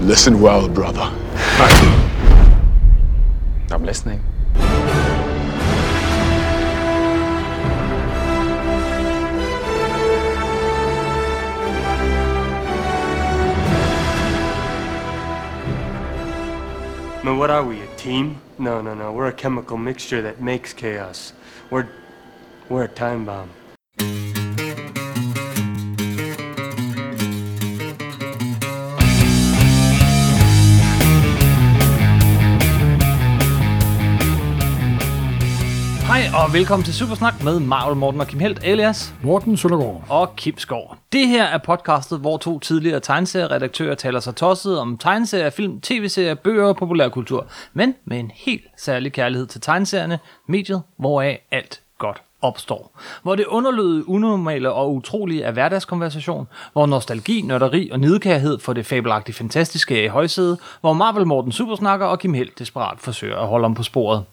Listen well, brother. I'm listening. Man, what are we, a team? No, no, no. We're a chemical mixture that makes chaos. We're we're a time bomb. Og velkommen til Supersnak med Marvel Morten og Kim Helt, alias Morten Søndergaard. og Kim Skov. Det her er podcastet, hvor to tidligere tegneserieredaktører taler sig tosset om tegneserier, film, tv-serier, bøger og populærkultur, men med en helt særlig kærlighed til tegneserierne, mediet, hvoraf alt godt opstår. Hvor det underløde, unormale og utrolige er hverdagskonversation, hvor nostalgi, nørderi og nidkærhed for det fabelagtigt fantastiske er i højsædet, hvor Marvel Morten Supersnakker og Kim Helt desperat forsøger at holde om på sporet.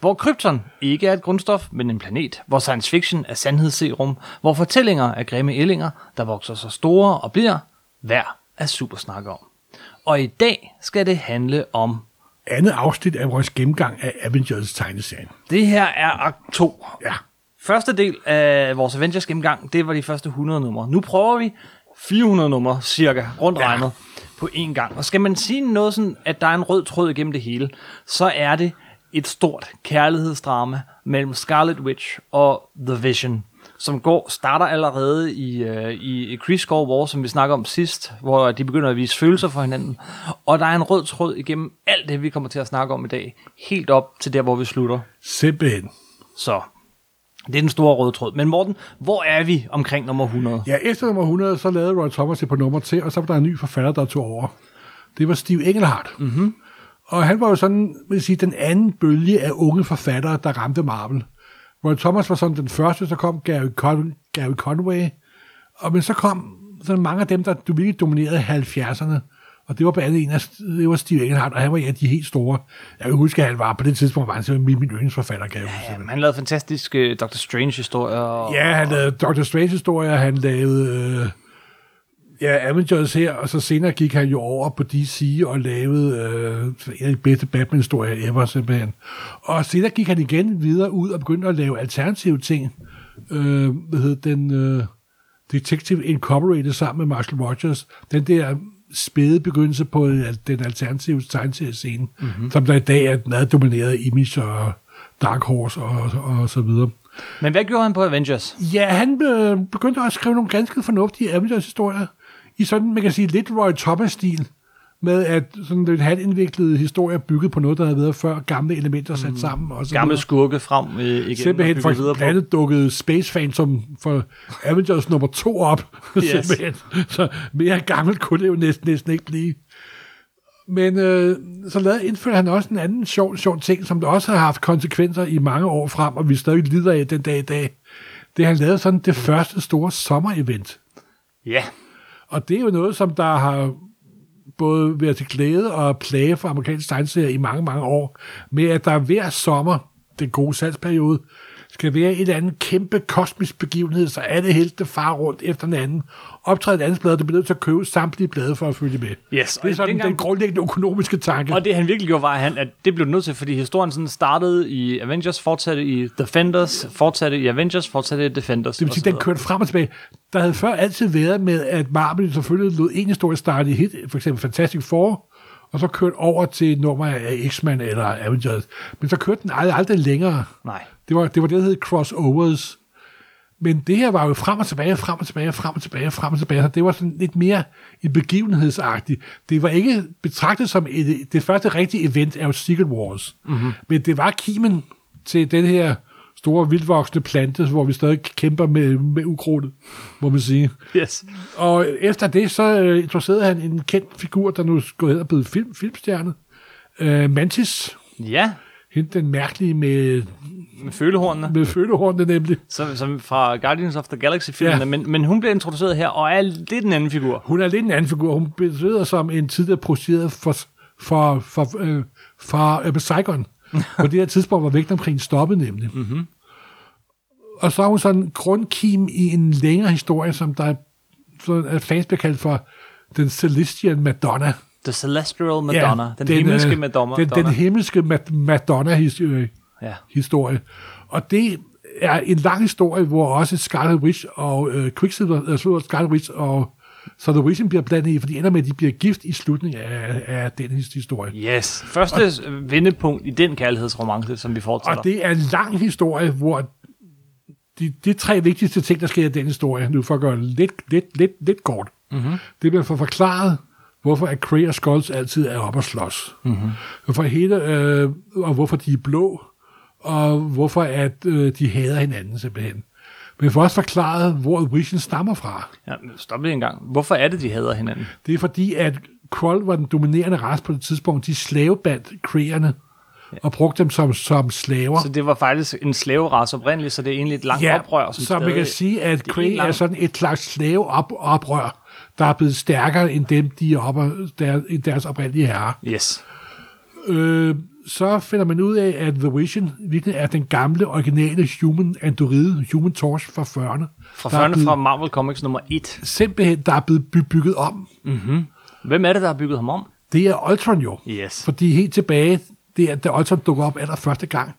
Hvor krypton ikke er et grundstof, men en planet, hvor science fiction er sandhedsserum, hvor fortællinger er grimme ællinger, der vokser så store og bliver værd at supersnakke om. Og i dag skal det handle om Andet afsnit af vores gennemgang af Avengers tegneserien. det her er akt 2. Ja. Første del af vores Avengers gennemgang, det var de første 100 numre. Nu prøver vi 400 numre cirka, rundt Ja. regnet, på én gang. Og skal man sige noget sådan, at der er en rød tråd igennem det hele, så er det et stort kærlighedsdrama mellem Scarlet Witch og The Vision, som går, starter allerede i, øh, i, i Kree War, som vi snakker om sidst, hvor de begynder at vise følelser for hinanden. Og der er en rød tråd igennem alt det, vi kommer til at snakke om i dag, helt op til der, hvor vi slutter. Simpelthen. Så det er den store røde tråd. Men Morten, hvor er vi omkring nummer 100? Ja, efter nummer 100, så lavede Roy Thomas det på nummer til, og så var der en ny forfatter, der tog over. Det var Steve Engelhardt. Mm-hmm. Og han var jo sådan, vil sige, den anden bølge af unge forfattere, der ramte Marvel. Roy Thomas var sådan den første, så kom Gary, Con- Gary Conway, og men så kom sådan mange af dem, der du virkelig dominerede 70'erne, og det var blandt andet en af, det var Steve Engelhardt, og han var en af de helt store. Jeg kan huske, at han var på det tidspunkt, var han simpelthen min, min yndlingsforfatter, kan jeg huske. Jamen, han lavede fantastiske uh, Doctor Strange-historier. Og, Ja, han lavede Doctor Strange-historier, han lavede øh, ja, Avengers her, og så senere gik han jo over på DC og lavede øh, en af de bedste Batman-historier ever, simpelthen. Og senere gik han igen videre ud og begyndte at lave alternative ting. Øh, hvad hed den? Øh, Detective Incorporated sammen med Marshall Rogers. Den der spæde begyndelse på den alternative tegneseriescene, mm-hmm. som der i dag er meget domineret Image og Dark Horse og, og, og så videre. Men hvad gjorde han på Avengers? Ja, han øh, begyndte at skrive nogle ganske fornuftige Avengers-historier, i sådan, man kan sige, lidt Roy Thomas-stil, med at sådan lidt halvindviklede historier bygget på noget, der havde været før, gamle elementer sat sammen. Og så Gamle videre. skurke frem øh, igen. Simpelthen for videre blandt andet dukkede Space Phantom for Avengers nummer to op. Yes. Simpelthen. Så mere gammelt kunne det jo næsten, næsten ikke blive. Men øh, så lavede, indførte han også en anden sjov, sjov ting, som der også har haft konsekvenser i mange år frem, og vi stadig lider af den dag i dag. Det han lavede sådan det første store sommerevent. Ja, Og det er jo noget, som der har både været til glæde og plage for amerikansk tegneserier i mange, mange år, med at der hver sommer, den gode salgsperiode, skal være et eller andet kæmpe kosmisk begivenhed, så alle helte far rundt efter den anden, optræder et andet blad, der bliver nødt til at købe samtlige blade for at følge med. Yes, Det er sådan dengang- den grundlæggende økonomiske tanke. og det han virkelig gjorde, var, at, han, at det blev nødt til, fordi historien sådan startede i Avengers, fortsatte i Defenders, fortsatte i Avengers, fortsatte i Defenders. Det vil sige, den kørte frem og tilbage. Der havde før altid været med, at Marvel selvfølgelig lod en historie starte i hit, for eksempel Fantastic Four, og så kørte over til nummer af X-Men eller Avengers. Men så kørte den aldrig, aldrig længere. Nej. Det var, det var det, der hed crossovers. Men det her var jo frem og tilbage, frem og tilbage, frem og tilbage, frem og tilbage. Så det var sådan lidt mere en begivenhedsagtigt. Det var ikke betragtet som et, det første rigtige event af Secret Wars. Mm-hmm. Men det var kimen til den her store vildvoksende plante, hvor vi stadig kæmper med, med ukrudtet, må man sige. Yes. Og efter det, så øh, introducerede han en kendt figur, der nu er gået hen og blevet film, filmstjerne. Øh, Mantis. Ja, Hende den mærkelige med, med følehornene. med følehornene nemlig. Som, som fra Guardians of the Galaxy-filmene, Ja. men, men hun bliver introduceret her, og er lidt en anden figur. Hun er lidt en anden figur. Hun betyder som en tidligere projiceret for, for, for, øh, for øh, Saigon. På det her tidspunkt var vægten omkring stoppet nemlig. Mm-hmm. Og så er hun sådan en grundkim i en længere historie, som der er, så er fans bliver kaldt for den Celestial Madonna. The Celestial Madonna. den, den himmelske øh, Madonna. Den, den himmelske Ma- Madonna-historie. ja. historie. Og det er en lang historie, hvor også Scarlet Witch og øh, Quicksilver, øh, Scarlet Witch og så The Vision bliver blandet i, for de ender med, at de bliver gift i slutningen af, af den historie. Yes. Første og, vendepunkt i den kærlighedsromance, som vi fortsætter. Og det er en lang historie, hvor de, de tre vigtigste ting, der sker i den historie, nu for at gøre det lidt, lidt, lidt, lidt kort, mm-hmm. det bliver for forklaret, hvorfor at Cray og Skulls altid er oppe og slås. Mm-hmm. Hvorfor hele, øh, og hvorfor de er blå, og hvorfor at øh, de hader hinanden simpelthen. Men for også forklaret, hvor Vision stammer fra. Ja, stop lige en gang. Hvorfor er det, de hader hinanden? Det er fordi, at Krull var den dominerende race på det tidspunkt. De slavebandt Krayerne og brugte dem som, som slaver. Så det var faktisk en slaverace oprindeligt, så det er egentlig et langt ja, oprør. Som så man stadig- kan sige, at er Cray en er, lang- sådan et slags slaveoprør, der er blevet stærkere end dem, de er oppe, der, end deres oprindelige herre. Yes. Øh, så finder man ud af, at The Vision virkelig er den gamle, originale human android, human torch fra 40'erne. Fra Der er førne blevet- fra Marvel Comics nummer 1. Simpelthen, der er blevet by- bygget om. Hvem er det, der har bygget ham om? Det er Ultron jo. Yes. Fordi helt tilbage, det er, da Ultron dukker op aller første gang,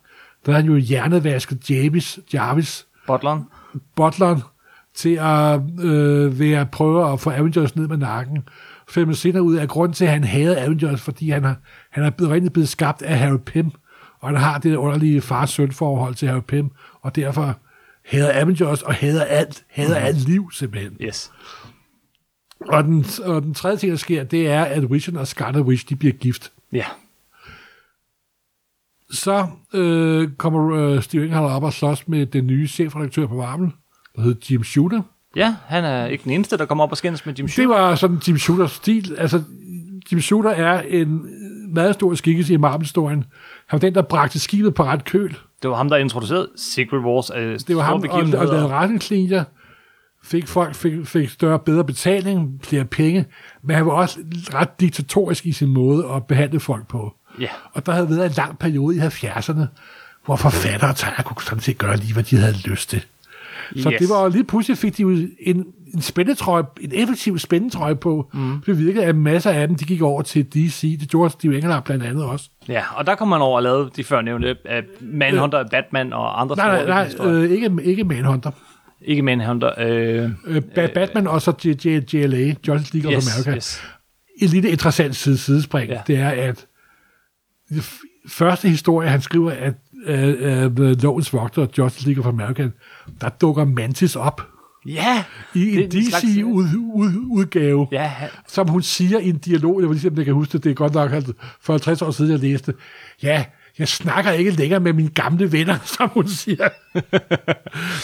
der er han jo hjernevasket Jarvis, Jarvis Butleren. butleren til at øh, være prøve at få Avengers ned med nakken. Så finder man senere ud af, at grunden til, at han havde Avengers, fordi han har, han er blevet, rigtig blevet skabt af Harry Pym, og han har det underlige far-søn-forhold til Harry Pym, og derfor hader Avengers og hader alt, hader alt liv simpelthen. Yes. Og den, og den tredje ting, der sker, det er, at Vision og Scarlet Witch, de bliver gift. Ja. Så øh, kommer øh, Steve Englehart op og slås med den nye chefredaktør på Marvel, der hedder Jim Shooter. Ja, han er ikke den eneste, der kommer op og skændes med Jim Det Shooter. var sådan Jim Shooters stil. Altså, Jim Shooter er en meget stor skikkelse i Marvel-historien. Han var den, der bragte skibet på ret køl. Det var ham, der introducerede Secret Wars. Øh, Det var ham, og, og lavede retningslinjer. Fik folk fik, fik større, bedre betaling, flere penge, men han var også ret diktatorisk i sin måde at behandle folk på. Ja. Og der havde været en lang periode i 70'erne, hvor forfattere og tegner kunne sådan set gøre lige, hvad de havde lyst til. Så Yes. det var lige pludselig fik de jo en, en spændetrøje, en effektiv spændetrøje på. Mm. Det virkede, at masser af dem, de gik over til DC. Det gjorde Steve Englehart blandt andet også. Ja, og der kom man over og lavede de før nævnte uh, Manhunter, Batman og andre Nej, nej, store nej, øh, ikke, ikke Manhunter. Ikke Manhunter. Øh, Øh, ba- Batman og så JLA, Justice League of yes, America. yes. En lille interessant side, sidespring, Ja. det er, at første historie, han skriver, at uh, uh, Lovens Vogter, Justice League of America, der dukker Mantis op Ja! i en Det er en slags- DC-udgave. Ja, som hun siger i en dialog, jeg vil lige se, om jeg kan huske det, det er godt nok for 50 år siden, jeg læste. Ja, jeg snakker ikke længere med mine gamle venner, som hun siger.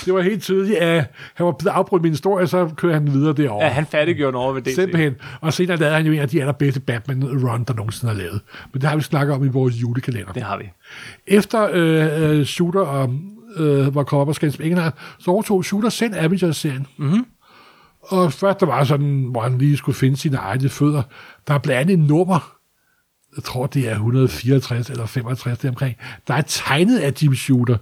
det var helt tydeligt, at han var blevet afbrudt min historie, så kører han videre derovre. ja, han færdiggjorde noget over ved DC. Simpelthen. Og senere lavede han jo en af de allerbedste Batman-run, der nogensinde har lavet. Men det har vi snakket om i vores julekalender. Det har vi. Efter øh, øh, Shooter og, øh, var kommet op og skændes med England, så overtog Shooter selv Avengers-serien. Mm-hmm. Og først der var sådan, hvor han lige skulle finde sine egne fødder. Der er blandt andet en nummer, jeg tror det er 164 eller 65 deromkring, der er tegnet af Jim Shooter.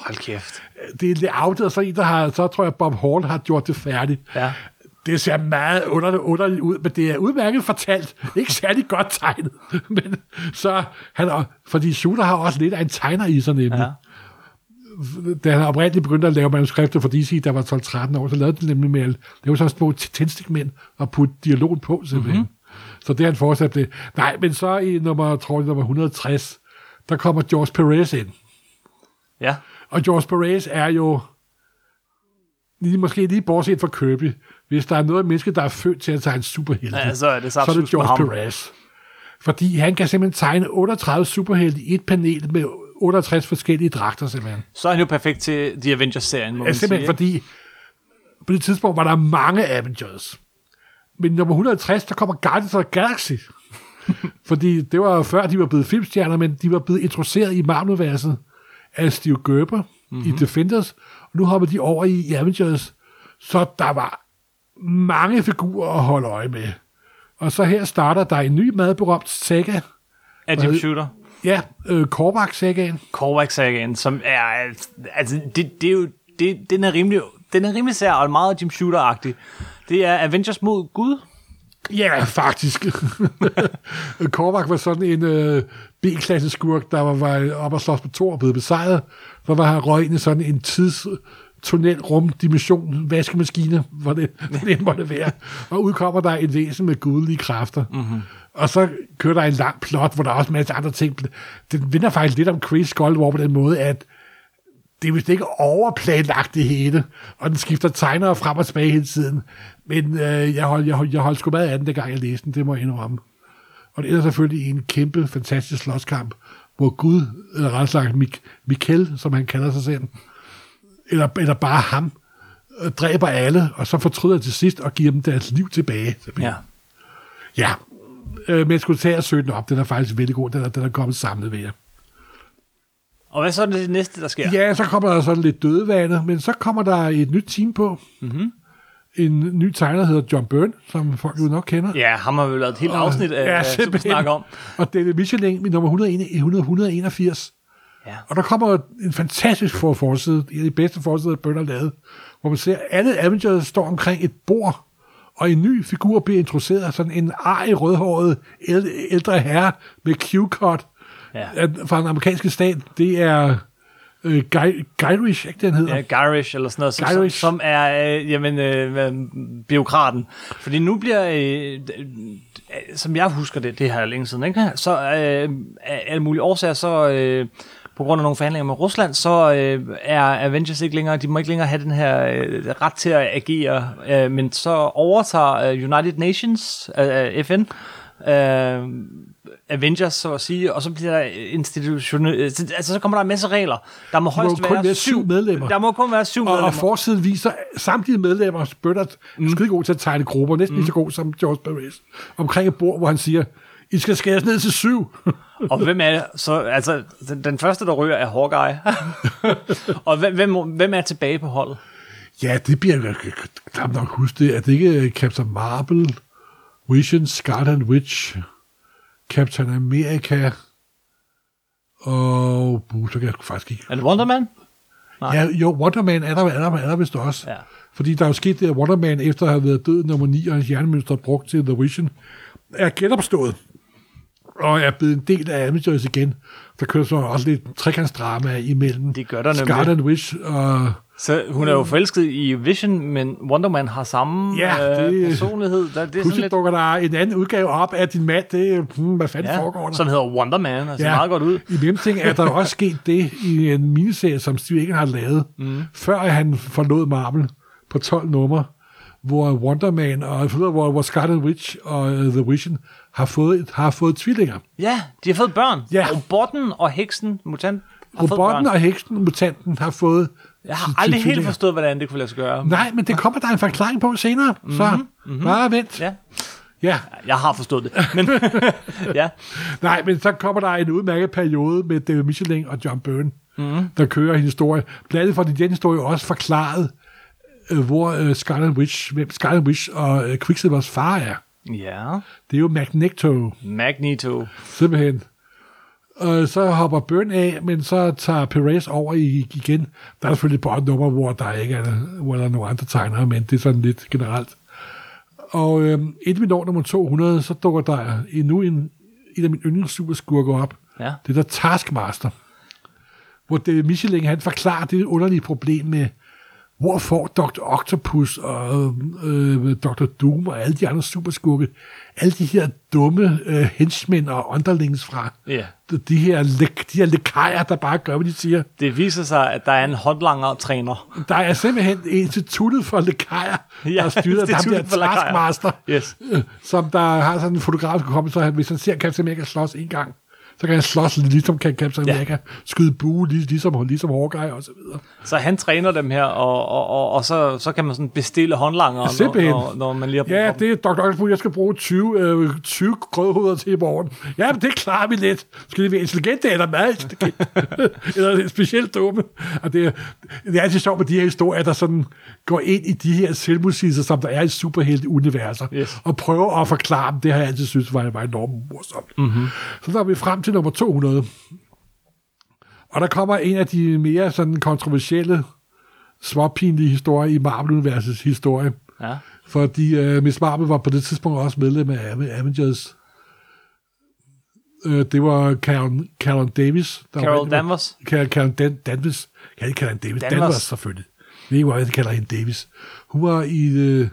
Hold kæft. Det er layoutet, og så en, der har, så tror jeg, Bob Hall har gjort det færdigt. Ja. Det ser meget underligt, underligt ud, men det er udmærket fortalt. Ikke særlig godt tegnet. Men så han, fordi Shooter har også lidt af en tegner i sig nemlig. Ja. Da han oprindeligt begyndte at lave manuskripter for DC, der var 12-13 år, så lavede de nemlig med, det var sådan små tændstikmænd og putte dialogen på simpelthen. Mm-hmm. Så det har han fortsat det. Nej, men så i nummer, tror jeg, nummer 160, der kommer George Perez ind. Ja. Og George Perez er jo lige, måske lige bortset fra Kirby, hvis der er noget menneske, der er født til at tage en superhelte, Ja, så er det så så er det George. Perez. Fordi han kan simpelthen tegne 38 superhelte i et panel med 68 forskellige dragter simpelthen. Så er han jo perfekt til The Avengers-serien, må Ja, man simpelthen sige. fordi på det tidspunkt var der mange Avengers. Men nummer 160, der kommer Guardians of the Galaxy. fordi det var før, de var blevet filmstjerner, men de var blevet introduceret i Marvel-universet af Steve Gerber mm-hmm. i Defenders, og nu hopper de over i Avengers. Så der var mange figurer at holde øje med. Og så her starter der en ny madberømt saga. Af Jim Shooter. Ja, øh, Korvac-sagaen. Korvac-sagaen, som er... Altså, det, det er jo... Det, den er rimelig... Den er rimelig sær og meget Jim Shooter-agtig. Det er Avengers mod Gud. Ja, faktisk. Korvac var sådan en øh, B-klasse skurk, der var, var op og slås på to og blevet besejret. Så var han røg ind i sådan en tids tunnel, rum, dimension, vaskemaskine, hvor det, hvor det måtte være. Og udkommer der et væsen med gudelige kræfter. Mm-hmm. Og så kører der en lang plot, hvor der er også en masse andre ting. Den vinder faktisk lidt om Chris Gold War på den måde, at det er vist ikke overplanlagt det hele, og den skifter tegnere frem og tilbage hele tiden. Men øh, jeg holdt jeg hold, jeg hold sgu meget af den, dengang jeg læste den, det må jeg indrømme. Og det er selvfølgelig en kæmpe, fantastisk slåskamp, hvor Gud, eller ret sagt Mik- Mikkel, som han kalder sig selv, eller, eller bare ham, øh, dræber alle, og så fortryder til sidst og giver dem deres liv tilbage. Ja. Ja, øh, men jeg skulle tage og søge den op. Den er faktisk vældig god. Den er, den er kommet samlet ved jer. Og hvad så er det næste, der sker? Ja, så kommer der sådan lidt dødvande, men så kommer der et nyt team på. Mm-hmm. En ny tegner hedder John Byrne, som folk jo nok kender. Ja, ham har vi lavet et helt afsnit af, ja, vi snakker om. Og David Michelin i nummer 101, 181. Ja. Og der kommer en fantastisk for forside, en af de bedste forsider, Byrne har lavet, hvor man ser, at alle Avengers står omkring et bord, og en ny figur bliver introduceret, sådan en arg rødhåret ældre herre med Q-cut Ja. fra den amerikanske stat. Det er øh, Guy, Guyrich, ikke det, han hedder? Ja, Garish eller sådan noget, som, som, er øh, jamen, øh, biokraten. Fordi nu bliver, øh, som jeg husker det, det her er længe siden, ikke? så øh, af alle mulige årsager, så øh, på grund af nogle forhandlinger med Rusland, så øh, er Avengers ikke længere, de må ikke længere have den her øh, ret til at agere, øh, men så overtager øh, United Nations, øh, FN, øh, Avengers, så at sige, og så bliver der institutionel... Altså, så kommer der en masse regler. Der må højst kun være være syv medlemmer. Der må kun være syv Og, medlemmer. og forsiden viser samtlige medlemmer, Bøtter mm. skide god til at tegne grupper, næsten mm. lige så god som George Perez, omkring et bord, hvor han siger, I skal skæres ned til syv. Og hvem er det? Så, altså, den, den første, der ryger, er Hawkeye. og hvem, hvem, hvem er tilbage på holdet? ja, det bliver jeg knap nok huske det. Er det ikke øh, Captain Marvel, Vision, Scarlet Witch, Captain America, og uh, så kan jeg faktisk ikke Er det Wonder Man? Nej. Ja, jo, Wonder Man er der, er der, er der vist også. Ja. Fordi der er jo sket det, at Wonder Man, efter at have været død nummer 9, og hans hjernemønster brugt til The Vision, er genopstået. Og er blevet en del af Avengers igen. Der kører så også lidt trekantsdrama imellem Det gør der. Scarlet Witch og... Så hun er jo forelsket i Vision, men Wonder Man har samme Ja, øh, det- personlighed. Der, det er Pludselig lidt, dukker der en anden udgave op af din mand. Det hmm, hvad fanden ja, foregår der? som hedder Wonder Man, og ser meget godt ud. I mellemtiden er der også sket det i en miniserie, som Steve Egan har lavet, mm. før han forlod Marvel på 12 numre, hvor Wonder Man og hvor, hvor Scarlet Witch og uh, The Vision har fået, har fået tvillinger. Ja, de har fået børn. Ja. Robotten og heksen, mutant, Robotten og heksen, mutanten, har fået Jeg har aldrig helt forstået, hvordan det kunne lade sig gøre. Nej, men det kommer der en forklaring på senere, mm-hmm. så mm-hmm. bare vent. Ja, Ja. jeg har forstået det. Men, ja. Nej, men så kommer der en udmærket periode med David Michelin og John Byrne, mm. der kører en historie. Blandt andet for den historie også forklaret, øh, hvor øh, Scarlet Witch, hvem Scarlet Witch og øh, Quicksilvers far er. ja, Det er jo Magneto, Magneto. simpelthen. Og så hopper Byrne af, men så tager Perez over i, igen. Der er selvfølgelig bare et nummer, hvor der ikke er, hvor der er nogle andre tegnere, men det er sådan lidt generelt. Og øh, inden vi når nummer 200, så dukker der endnu en, en af mine yndlings superskurker op. Ja. Det der Taskmaster. Hvor David Michelin, han forklarer det underlige problem med, hvor får Dr. Octopus og øh, Dr. Doom og alle de andre superskurke, alle de her dumme øh, henchmen og underlings fra, Ja. de, de her, de her lekajer, der bare gør, hvad de siger. Det viser sig, at der er en håndlanger-træner. Der er simpelthen instituttet for lekajer, ja, der er ham der lekajer. Taskmaster, Yes. øh, som der har sådan en fotografisk komme, så han, hvis han ser Captain America slås en gang, så kan han slås ligesom kan Captain Ja. America, skyde bue, lig- ligesom, ligesom Hawkeye og så videre. Så han træner dem her, og, og, og, og så, så kan man sådan bestille håndlanger, når, når, når man lige har Ja, det er Dr. Octopus, jeg skal bruge 20, øh, 20 grødhoveder til i morgen. Ja, men det klarer vi lidt. Skal det være intelligente eller meget eller specielt dumme? Og det, er, det er altid sjovt med de her historier, der sådan går ind i de her selvmodsigelser, som der er i superhelte-universer, Yes. og prøver at forklare dem. Det har jeg altid synes var, var enormt morsomt. Mm-hmm. Så er vi frem til nummer 200. Og der kommer en af de mere sådan kontroversielle, småpinlige historier i Marvel-universets historie Ja. Fordi uh, Miss Marvel var på det tidspunkt også medlem af Ave- Avengers. Uh, det var Carol, Carol Davis. Der Carol var, Danvers. Carol, Carol Dan, Danvers. Jeg kan ikke kalde hende Davis. Danvers. Danvers, selvfølgelig. Jeg ved ikke, hvor jeg kalder hende Davis. Hun var i uh,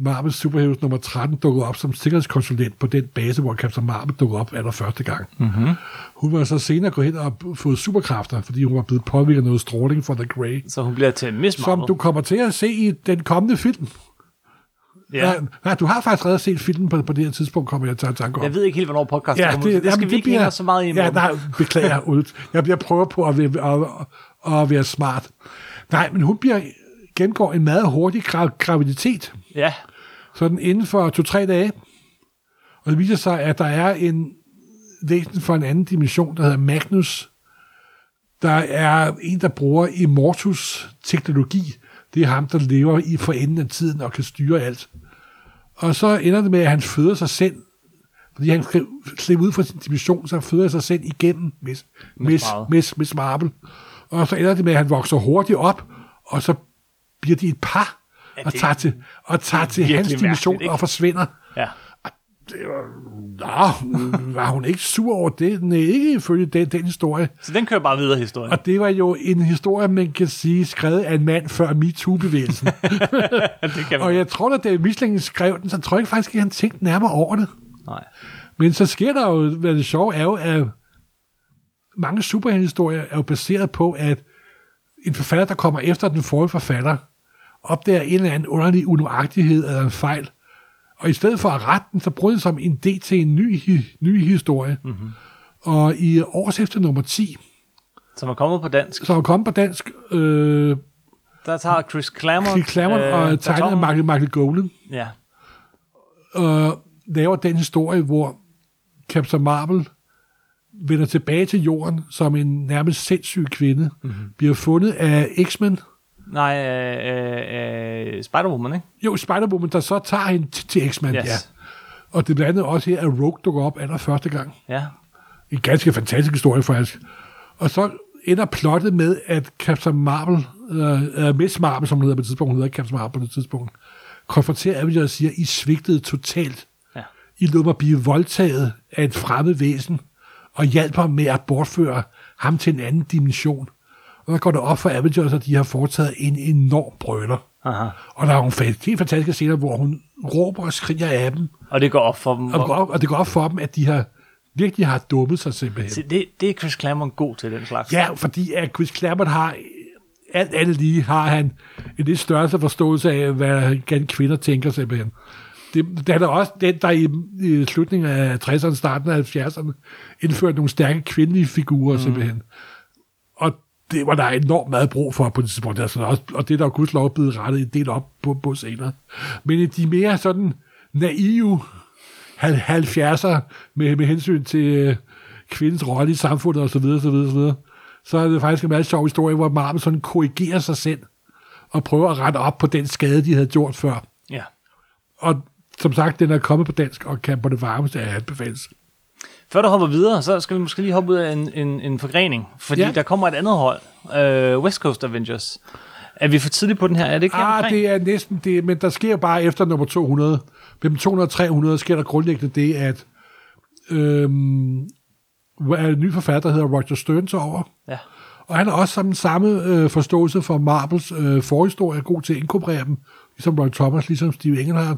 Marvel Superheroes nummer 13 dukket op som sikkerhedskonsulent på den base, hvor Captain Marvel dukkede op aller første gang. Mm-hmm. Hun var så senere gået hen og fået superkræfter, fordi hun var blevet påvirket af noget stråling fra The Grey. Så hun bliver til Miss Som Marvel. du kommer til at se i den kommende film. ja. Ja. Nej, du har faktisk allerede set filmen på, på det her tidspunkt, kommer jeg til at tanke om. Jeg ved ikke helt, hvornår podcast ja, kommer. Det, det skal jamen, vi ikke hænge os så meget i. Ja, nej, beklager, Ulf. Jeg, jeg prøver på at være, at, at være smart. Nej, men hun bliver, gennemgår en meget hurtig gra- graviditet, ja. Sådan inden for to-tre dage. Og det viser sig, at der er en væsen fra en anden dimension, der hedder Magnus. Der er en, der bruger Immortus teknologi. Det er ham, der lever i for enden af tiden og kan styre alt. Og så ender det med, at han føder sig selv. Fordi han skal slippe ud fra sin dimension, så han føder sig selv igennem Miss, Miss. Miss, Miss Marvel. Og så ender det med, at han vokser hurtigt op, og så bliver de et par, og det- tager til, og tager til hans dimension mærkeligt, ikke? og forsvinder. ja. Nå, var hun ikke sur over det? Nej, ikke ifølge den, den historie. Så den kører bare videre historien. Og det var jo en historie, man kan sige, skrevet af en mand før MeToo-bevægelsen. det og jeg tror, at da Mislingen skrev den, så tror jeg ikke faktisk, at han tænkte nærmere over det. Nej. Men så sker der jo, hvad det sjove er jo, at mange superheltehistorier er jo baseret på, at en forfatter, der kommer efter den forrige forfatter, opdager en eller anden underlig unøjagtighed eller en fejl. Og i stedet for at rette den, så bruger den som en idé til en ny, ny historie. Mm-hmm. Og i års efter nummer 10, Som er kommet på dansk. så er kommet på dansk, øh, Der tager Chris Claremont. Chris Claremont øh, og baton. Michael, Michael Golan, Ja. og laver den historie, hvor Captain Marvel vender tilbage til jorden som en nærmest sindssyg kvinde, mm-hmm. bliver fundet af X-Men, Nej, øh, øh, øh, Spider-Woman, ikke? jo, Spider-Woman, der så tager hende til, til X-Men, Yes. ja. Og det er blandt andet også her, at Rogue dukker op aller første gang. Ja. En ganske fantastisk historie, faktisk. Og så ender plottet med, at Captain Marvel, øh, uh, Miss Marvel, som hun hedder på det tidspunkt, hun hedder Captain Marvel på det tidspunkt, konfronterer Avengers og siger, I svigtede totalt. Ja. I lod mig blive voldtaget af et fremmed væsen, og hjalp ham med at bortføre ham til en anden dimension. Og der går det op for Avengers, at de har foretaget en enorm brøler. Aha. Og der er nogle helt fantastiske scener, hvor hun råber og skriger af dem, Og det går op for dem. og, det går op, og det går op for dem, at de har virkelig har dummet sig simpelthen. Se, det, det er Chris Claremont god til, den slags. Ja, fordi at Chris Claremont har, alt andet lige, har han en lidt større forståelse af, hvad kvinder tænker simpelthen. Det, det er der også den, der i, i slutningen af 60'erne, starten af 70'erne, indførte nogle stærke kvindelige figurer mm. simpelthen. Det var der enormt meget brug for på det tidspunkt. Altså og det er der gudslov blevet rettet en del op på, på senere. Men de mere sådan naive 70'er med, med hensyn til øh, kvindens rolle i samfundet osv., så, videre, så, videre, så er det faktisk en meget sjov historie, hvor Marvel sådan korrigerer sig selv og prøver at rette op på den skade, de havde gjort før. ja. Og som sagt, den er kommet på dansk og kan på det varmeste af anbefales. Før du hopper videre, så skal vi måske lige hoppe ud af en, en, en forgrening. Fordi Ja. der kommer et andet hold. Øh, West Coast Avengers. Er vi for tidligt på den her? Er det ikke Ah, det er næsten det, men der sker bare efter nummer 200. Mellem 200 og 300 sker der grundlæggende det, at øhm, en ny forfatter, der hedder Roger Stern, tager over. Ja. Og han har også sådan samme øh, forståelse for Marvels øh, forhistorie, er god til at inkorporere dem, ligesom Roy Thomas, ligesom Steve Englehart.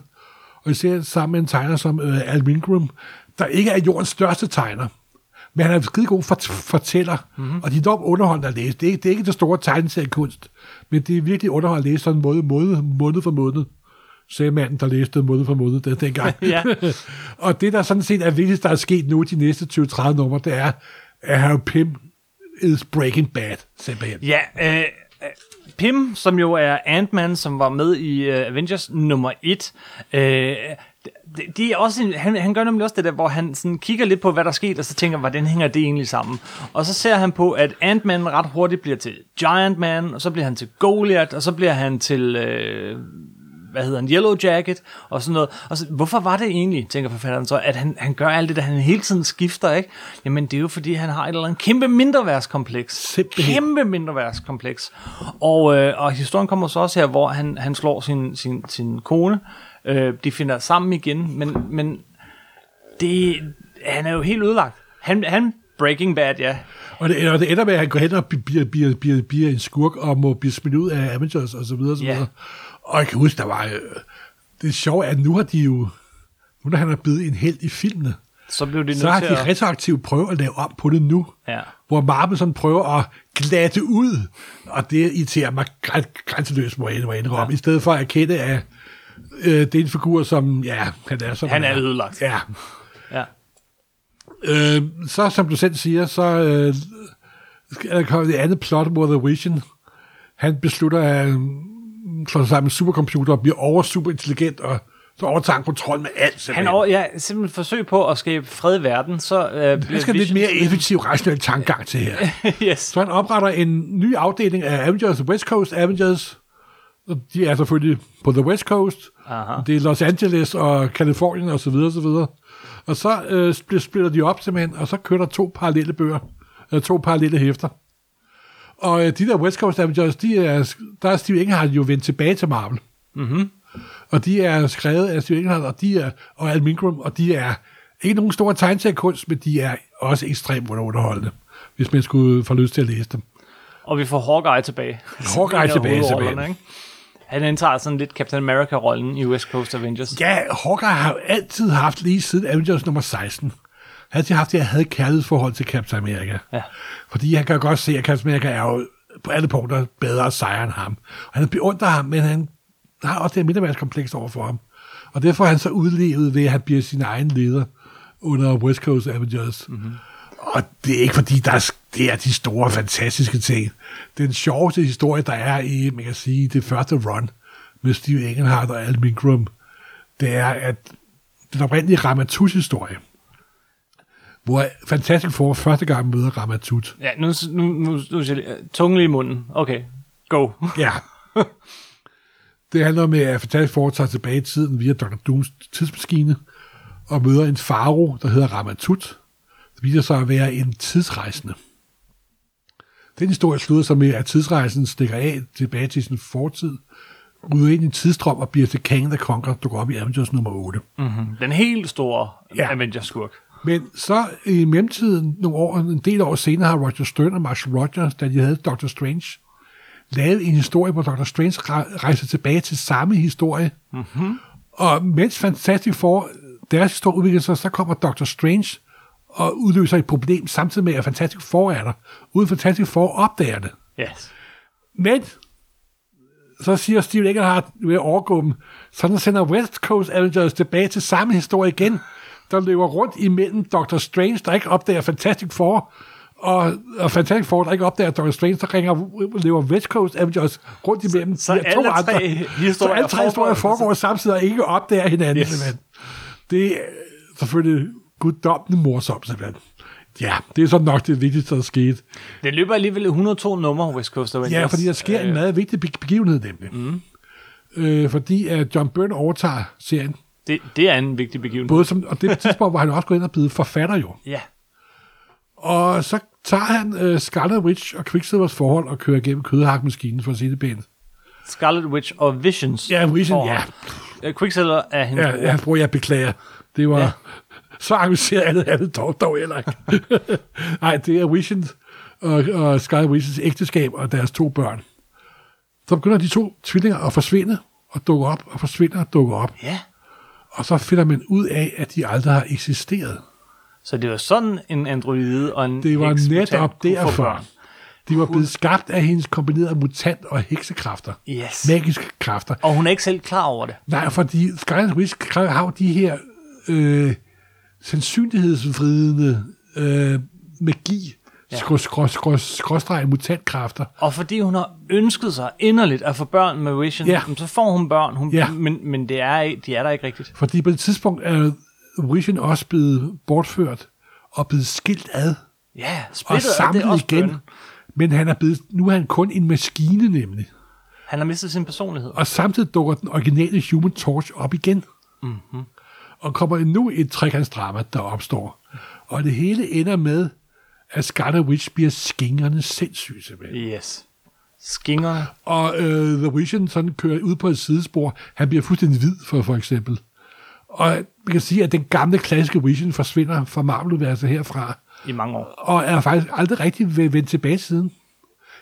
Og især sammen med en tegner som øh, Al Milgrom, der ikke er jordens største tegner, men han er en skide god fort- fortæller, mm-hmm. og de er dog underholdende at læse. Det er, ikke, det er ikke det store tegneseriekunst, men det er virkelig underholdende at læse sådan måned, måned, måned for måned, sagde manden, der læste måned for måned den, dengang. Ja. og det, der sådan set er vigtigst, der er sket nu de næste 20-30 numre, det er, at Harry Pym is breaking bad, simpelthen. Ja, øh, øh, Pim, som jo er Ant-Man, som var med i øh, Avengers nummer 1, øh, det, det er også en, han, han gør nemlig også det der, hvor han sådan kigger lidt på, hvad der er sket, og så tænker, hvordan hænger det egentlig sammen? Og så ser han på, at Ant-Man ret hurtigt bliver til Giant Man, og så bliver han til Goliath, og så bliver han til... Øh, hvad hedder en Yellow Jacket, og sådan noget. Og så, hvorfor var det egentlig, tænker forfatteren så, at han, han gør alt det, der han hele tiden skifter, ikke? Jamen, det er jo fordi, han har et eller andet kæmpe mindreværdskompleks. Simpelthen. Kæmpe mindreværdskompleks. Og, øh, og historien kommer så også her, hvor han, han slår sin, sin, sin kone, Øh, de finder sammen igen, men, men det, han er jo helt ødelagt. Han, han Breaking Bad, ja. Og det, og det ender med, at han går hen og bliver, bliver, bliver, bliver en skurk og må blive smidt ud af Avengers og så videre. Og, så videre. og jeg kan huske, der var... øh, Det sjove er, at nu har de jo... Nu når han er blevet en held i filmene, Så blev de så har de retroaktivt prøvet at lave om på det nu. Ja. Hvor Marvel sådan prøver at glatte ud, og det irriterer mig græn- grænseløst, må jeg indrømme, ja. i stedet for at erkende, at øh, det er en figur, som, ja, han er som Han er ødelagt. Ja. Ja. Øh, så, som du selv siger, så øh, er der kommet et andet plot, hvor The Vision, han beslutter at øh, slå sig sammen med supercomputer og bliver over super intelligent, og så overtager han kontrol med alt. Han simpelthen. over, ja, simpelthen forsøg på at skabe fred i verden, så øh, bliver skal lidt mere effektiv, rationel tankegang til her. yes. Så han opretter en ny afdeling af Avengers, West Coast Avengers. Og de er selvfølgelig på The West Coast. Aha. Det er Los Angeles og Kalifornien og så videre, og så videre. Og så øh, spl- splitter de op simpelthen, og så kører der to parallelle bøger, eller to parallelle hæfter. Og øh, de der West Coast Avengers, de er, der er Steve Englehart jo vendt tilbage til Marvel. Mm-hmm. Og de er skrevet af Steve Englehart, og, de er, og Al Milgrom, og de er ikke nogen store tegneseriekunst, men de er også ekstremt underholdende, hvis man skulle få lyst til at læse dem. Og vi får Hawkeye tilbage. Hawkeye tilbage, simpelthen. ikke? Han indtager sådan lidt Captain America-rollen i West Coast Avengers. Ja, Hawkeye har jo altid haft, lige siden Avengers nummer 16, har altid haft det her havde kærlighedsforhold til Captain America. Ja. Fordi han kan godt se, at Captain America er jo på alle punkter bedre og sejere end ham. Og han beundrer ham, men han har også det mindreværdskompleks over for ham. Og derfor er han så udlevet ved, at han bliver sin egen leder under West Coast Avengers. Mm-hmm. Og det er ikke fordi, der er, det er de store, fantastiske ting. Den sjoveste historie, der er i, man kan sige, det første run med Steve Engelhardt og Al Milgrom, det er, at den oprindelige Ramatut-historie, hvor Fantastic Four første gang møder Ramatut. Ja, nu, nu, nu, nu siger jeg, tungen i munden. Okay, go. Ja. det handler om, at Fantastic Four tager tilbage i tiden via Dr. Dooms tidsmaskine og møder en faro, der hedder Ramatut. Viser sig at være en tidsrejsende. Den historie slutter sig med, at tidsrejsen stikker af tilbage til sin fortid, ryger ind i en tidsstrøm og bliver til Kang the Conqueror, dukker op i Avengers nummer 8. Mm-hmm. Den helt store Ja. Avengers-skurk. Men så i mellemtiden, nogle år, en del år senere, har Roger Stern og Marshall Rogers, da de havde Doctor Strange, lavet en historie, hvor Doctor Strange re- rejser tilbage til samme historie. Mm-hmm. Og mens Fantastic Four, deres historie udvikler sig, så kommer Doctor Strange og udløser et problem, samtidig med, at Fantastic Four er der. Uden Fantastic Four opdager det. Yes. Men så siger Steve Engelhardt ved at overgå dem, så den sender West Coast Avengers tilbage til samme historie igen, der løber rundt imellem Doctor Strange, der ikke opdager Fantastic Four, og, og Fantastic Four, der ikke opdager Doctor Strange, der ringer, løber West Coast Avengers rundt imellem så de her alle tre historier så alle tre historier foregår- samtidig og ikke opdager hinanden. Yes. Yes. Det er selvfølgelig guddommende morsomt, simpelthen. Ja, det er så nok det vigtigste, der skete. Det løber alligevel 102 numre, West Coast Avengers. Ja, fordi der sker en meget vigtig be- begivenhed nemlig. Mm. Øh, fordi at John Byrne overtager serien. Det, det er en vigtig begivenhed. Både som, og det tidspunkt, hvor han også går ind og blevet forfatter jo. Ja. Og så tager han øh, Scarlet Witch og Quicksilvers forhold og kører gennem kødhakmaskinen for at sige det pænt. Scarlet Witch og Visions. Ja, Vision, forhold. ja. Øh, Quicksilver er hendes Ja, bror. jeg bruger, jeg beklager. Det var Ja. Så engageret andet andet dog, dog heller ikke. Nej, det er Vision og, og Scarlet Witches ægteskab og deres to børn. Så begynder de to tvillinger at forsvinde og dukke op og forsvinde og dukke op. Ja. Og så finder man ud af, at de aldrig har eksisteret. Så det var sådan en androide og en Det var netop derfor. De var blevet skabt af hendes kombinerede mutant- og heksekræfter. Yes. Magiske kræfter. Og hun er ikke selv klar over det. Nej, fordi Scarlet Witch har jo de her øh, sandsynlighedsvridende øh, magi, Ja. skråstreg skrås, skråstreg mutantkræfter. Og fordi hun har ønsket sig inderligt at få børn med Vision, Ja. så får hun børn, hun, Ja. men, men det er, de er der ikke rigtigt. Fordi på det tidspunkt er Vision også blevet bortført og blevet skilt ad Ja, og splittet det samlet også igen. Men han er blevet, nu er han kun en maskine nemlig. Han har mistet sin personlighed. Og samtidig dukker den originale Human Torch op igen. Mhm. Mm-hmm. Og kommer endnu et trekantsdrama, der opstår. Og det hele ender med, at Scarlet Witch bliver skingrende sindssyg simpelthen. Yes. Skingerne. Og øh, The Vision sådan kører ud på et sidespor. Han bliver fuldstændig hvid, for, for eksempel. Og man kan sige, at den gamle klassiske Vision forsvinder fra Marvel-universet herfra, I mange år. og er faktisk aldrig rigtig ve- vendt tilbage siden.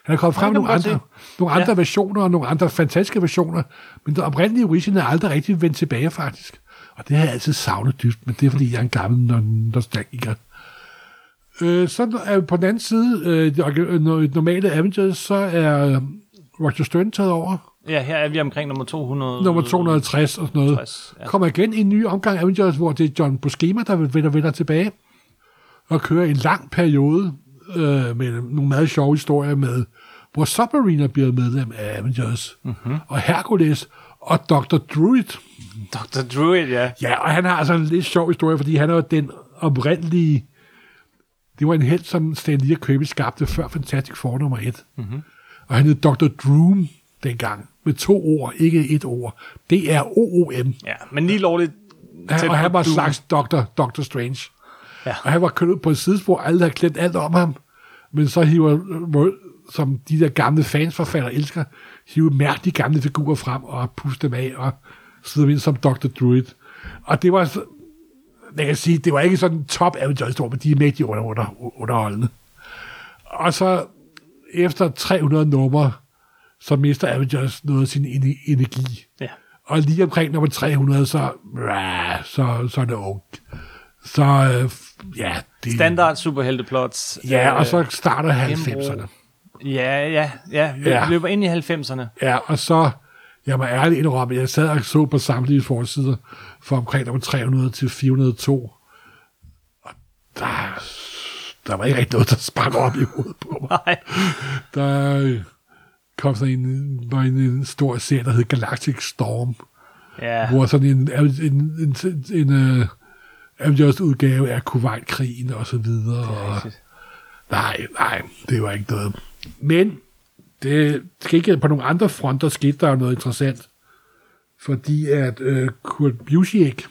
Han er kommet frem med nogle andre, nogle andre Ja. versioner, og nogle andre fantastiske versioner, men den oprindelige Vision er aldrig rigtig vendt tilbage, faktisk. Og det har jeg altid savnet dybt, men det er, fordi jeg er en gammel no- nostalgiker. Øh, så er på den anden side, øh, det no- normale Avengers, så er øh, Roger Stern taget over. Ja, her er vi omkring nummer 200. Nummer 260 og sådan noget. 60, ja. Kommer igen i en ny omgang Avengers, hvor det er John Buscema, der vender, vender tilbage og kører en lang periode øh, med nogle meget sjove historier med, hvor Submariner bliver medlem af Avengers, mm-hmm. og Hercules og Dr. Druid. Dr. Druid, ja. Ja, og han har altså en lidt sjov historie, fordi han er jo den oprindelige... Det var en held, som Stan Lee og Kirby skabte før Fantastic Four nummer 1. Mm-hmm. Og han hed Dr. Droom dengang, med to ord, ikke et ord. Det er O-O-M. Ja, men lige lovligt Han, tæt og han var en slags Dr. Dr. Strange. Ja. Og han var kørt ud på et sidespor, alle havde glemt alt om ham. Men så hiver, som de der gamle fansforfatter elsker, hiver mærkelige gamle figurer frem og puster dem af og sidder ind som Dr. Druid. Og det var, man kan sige, det var ikke sådan en top Avengers-historie, men de er mægtige under, under, underholdende. Og så efter 300 numre, så mister Avengers noget af sin ener- energi. Ja. Og lige omkring nummer 300, så, så, så er det ungt. Så øh, ja, det, Standard superhelteplots. Ja, og øh, så starter genbrug. 90'erne. Ja, ja, ja. Vi Ja. løber ind i 90'erne. Ja, og så, jeg må ærligt indrømme, jeg sad og så på samtlige forsider fra omkring nummer 300 til 402. Og der, der var ikke rigtig noget, der sprang op i hovedet på mig. Nej. Der øh, kom sådan en, var en, en stor serie, der hed Galactic Storm. Ja. hvor sådan en, en, en, en, en uh, Avengers udgave af Kuwait-krigen og så videre. Og, nej, nej, det var ikke noget. Men det skete på nogle andre fronter, skete der jo noget interessant. Fordi at uh, Kurt Busiek,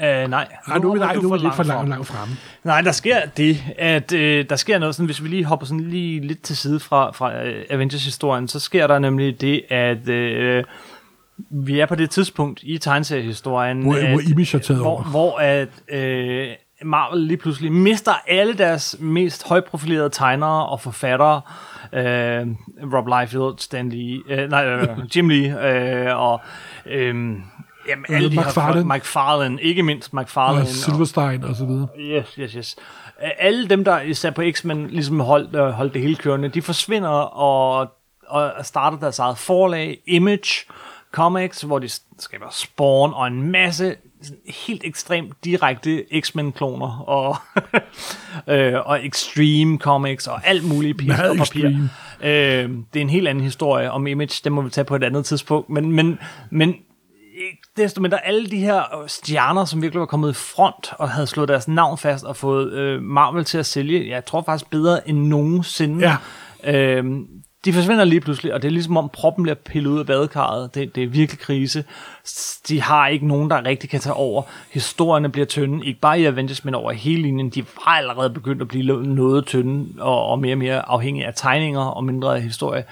Uh, nej. ah, nu, hopper nej, nu er lidt for langt, langt fremme. Nej, der sker det, at øh, der sker noget, sådan, hvis vi lige hopper sådan lige lidt til side fra, fra øh, Avengers-historien, så sker der nemlig det, at øh, vi er på det tidspunkt i tegneseriehistorien, Hvor, at, hvor Image har taget hvor, over. hvor at øh, Marvel lige pludselig mister alle deres mest højprofilerede tegnere og forfattere, øh, Rob Liefeld, Stan Lee, øh, nej, øh, Jim Lee, øh, og øh, jamen, alle de her McFarlane. Ikke mindst McFarlane. Og Silverstein og så videre. Yes, yes, yes. Alle dem, der især på X-Men ligesom holdt, øh, holdt det hele kørende, de forsvinder og, og starter deres eget forlag, Image Comics, hvor de skaber Spawn og en masse helt ekstremt direkte X-Men-kloner og, øh, og Extreme Comics og alt muligt pis og papir. Øh, det er en helt anden historie om Image, det må vi tage på et andet tidspunkt, men, men, men desto mindre alle de her stjerner, som virkelig var kommet i front og havde slået deres navn fast og fået øh, Marvel til at sælge, jeg tror faktisk bedre end nogensinde. Ja. Øhm, de forsvinder lige pludselig, og det er ligesom om proppen bliver pillet ud af badekarret. Det, det er virkelig krise. De har ikke nogen, der rigtig kan tage over. Historierne bliver tynde, ikke bare i Avengers, men over hele linjen. De var allerede begyndt at blive noget tynde, og, og mere og mere afhængige af tegninger og mindre af historie.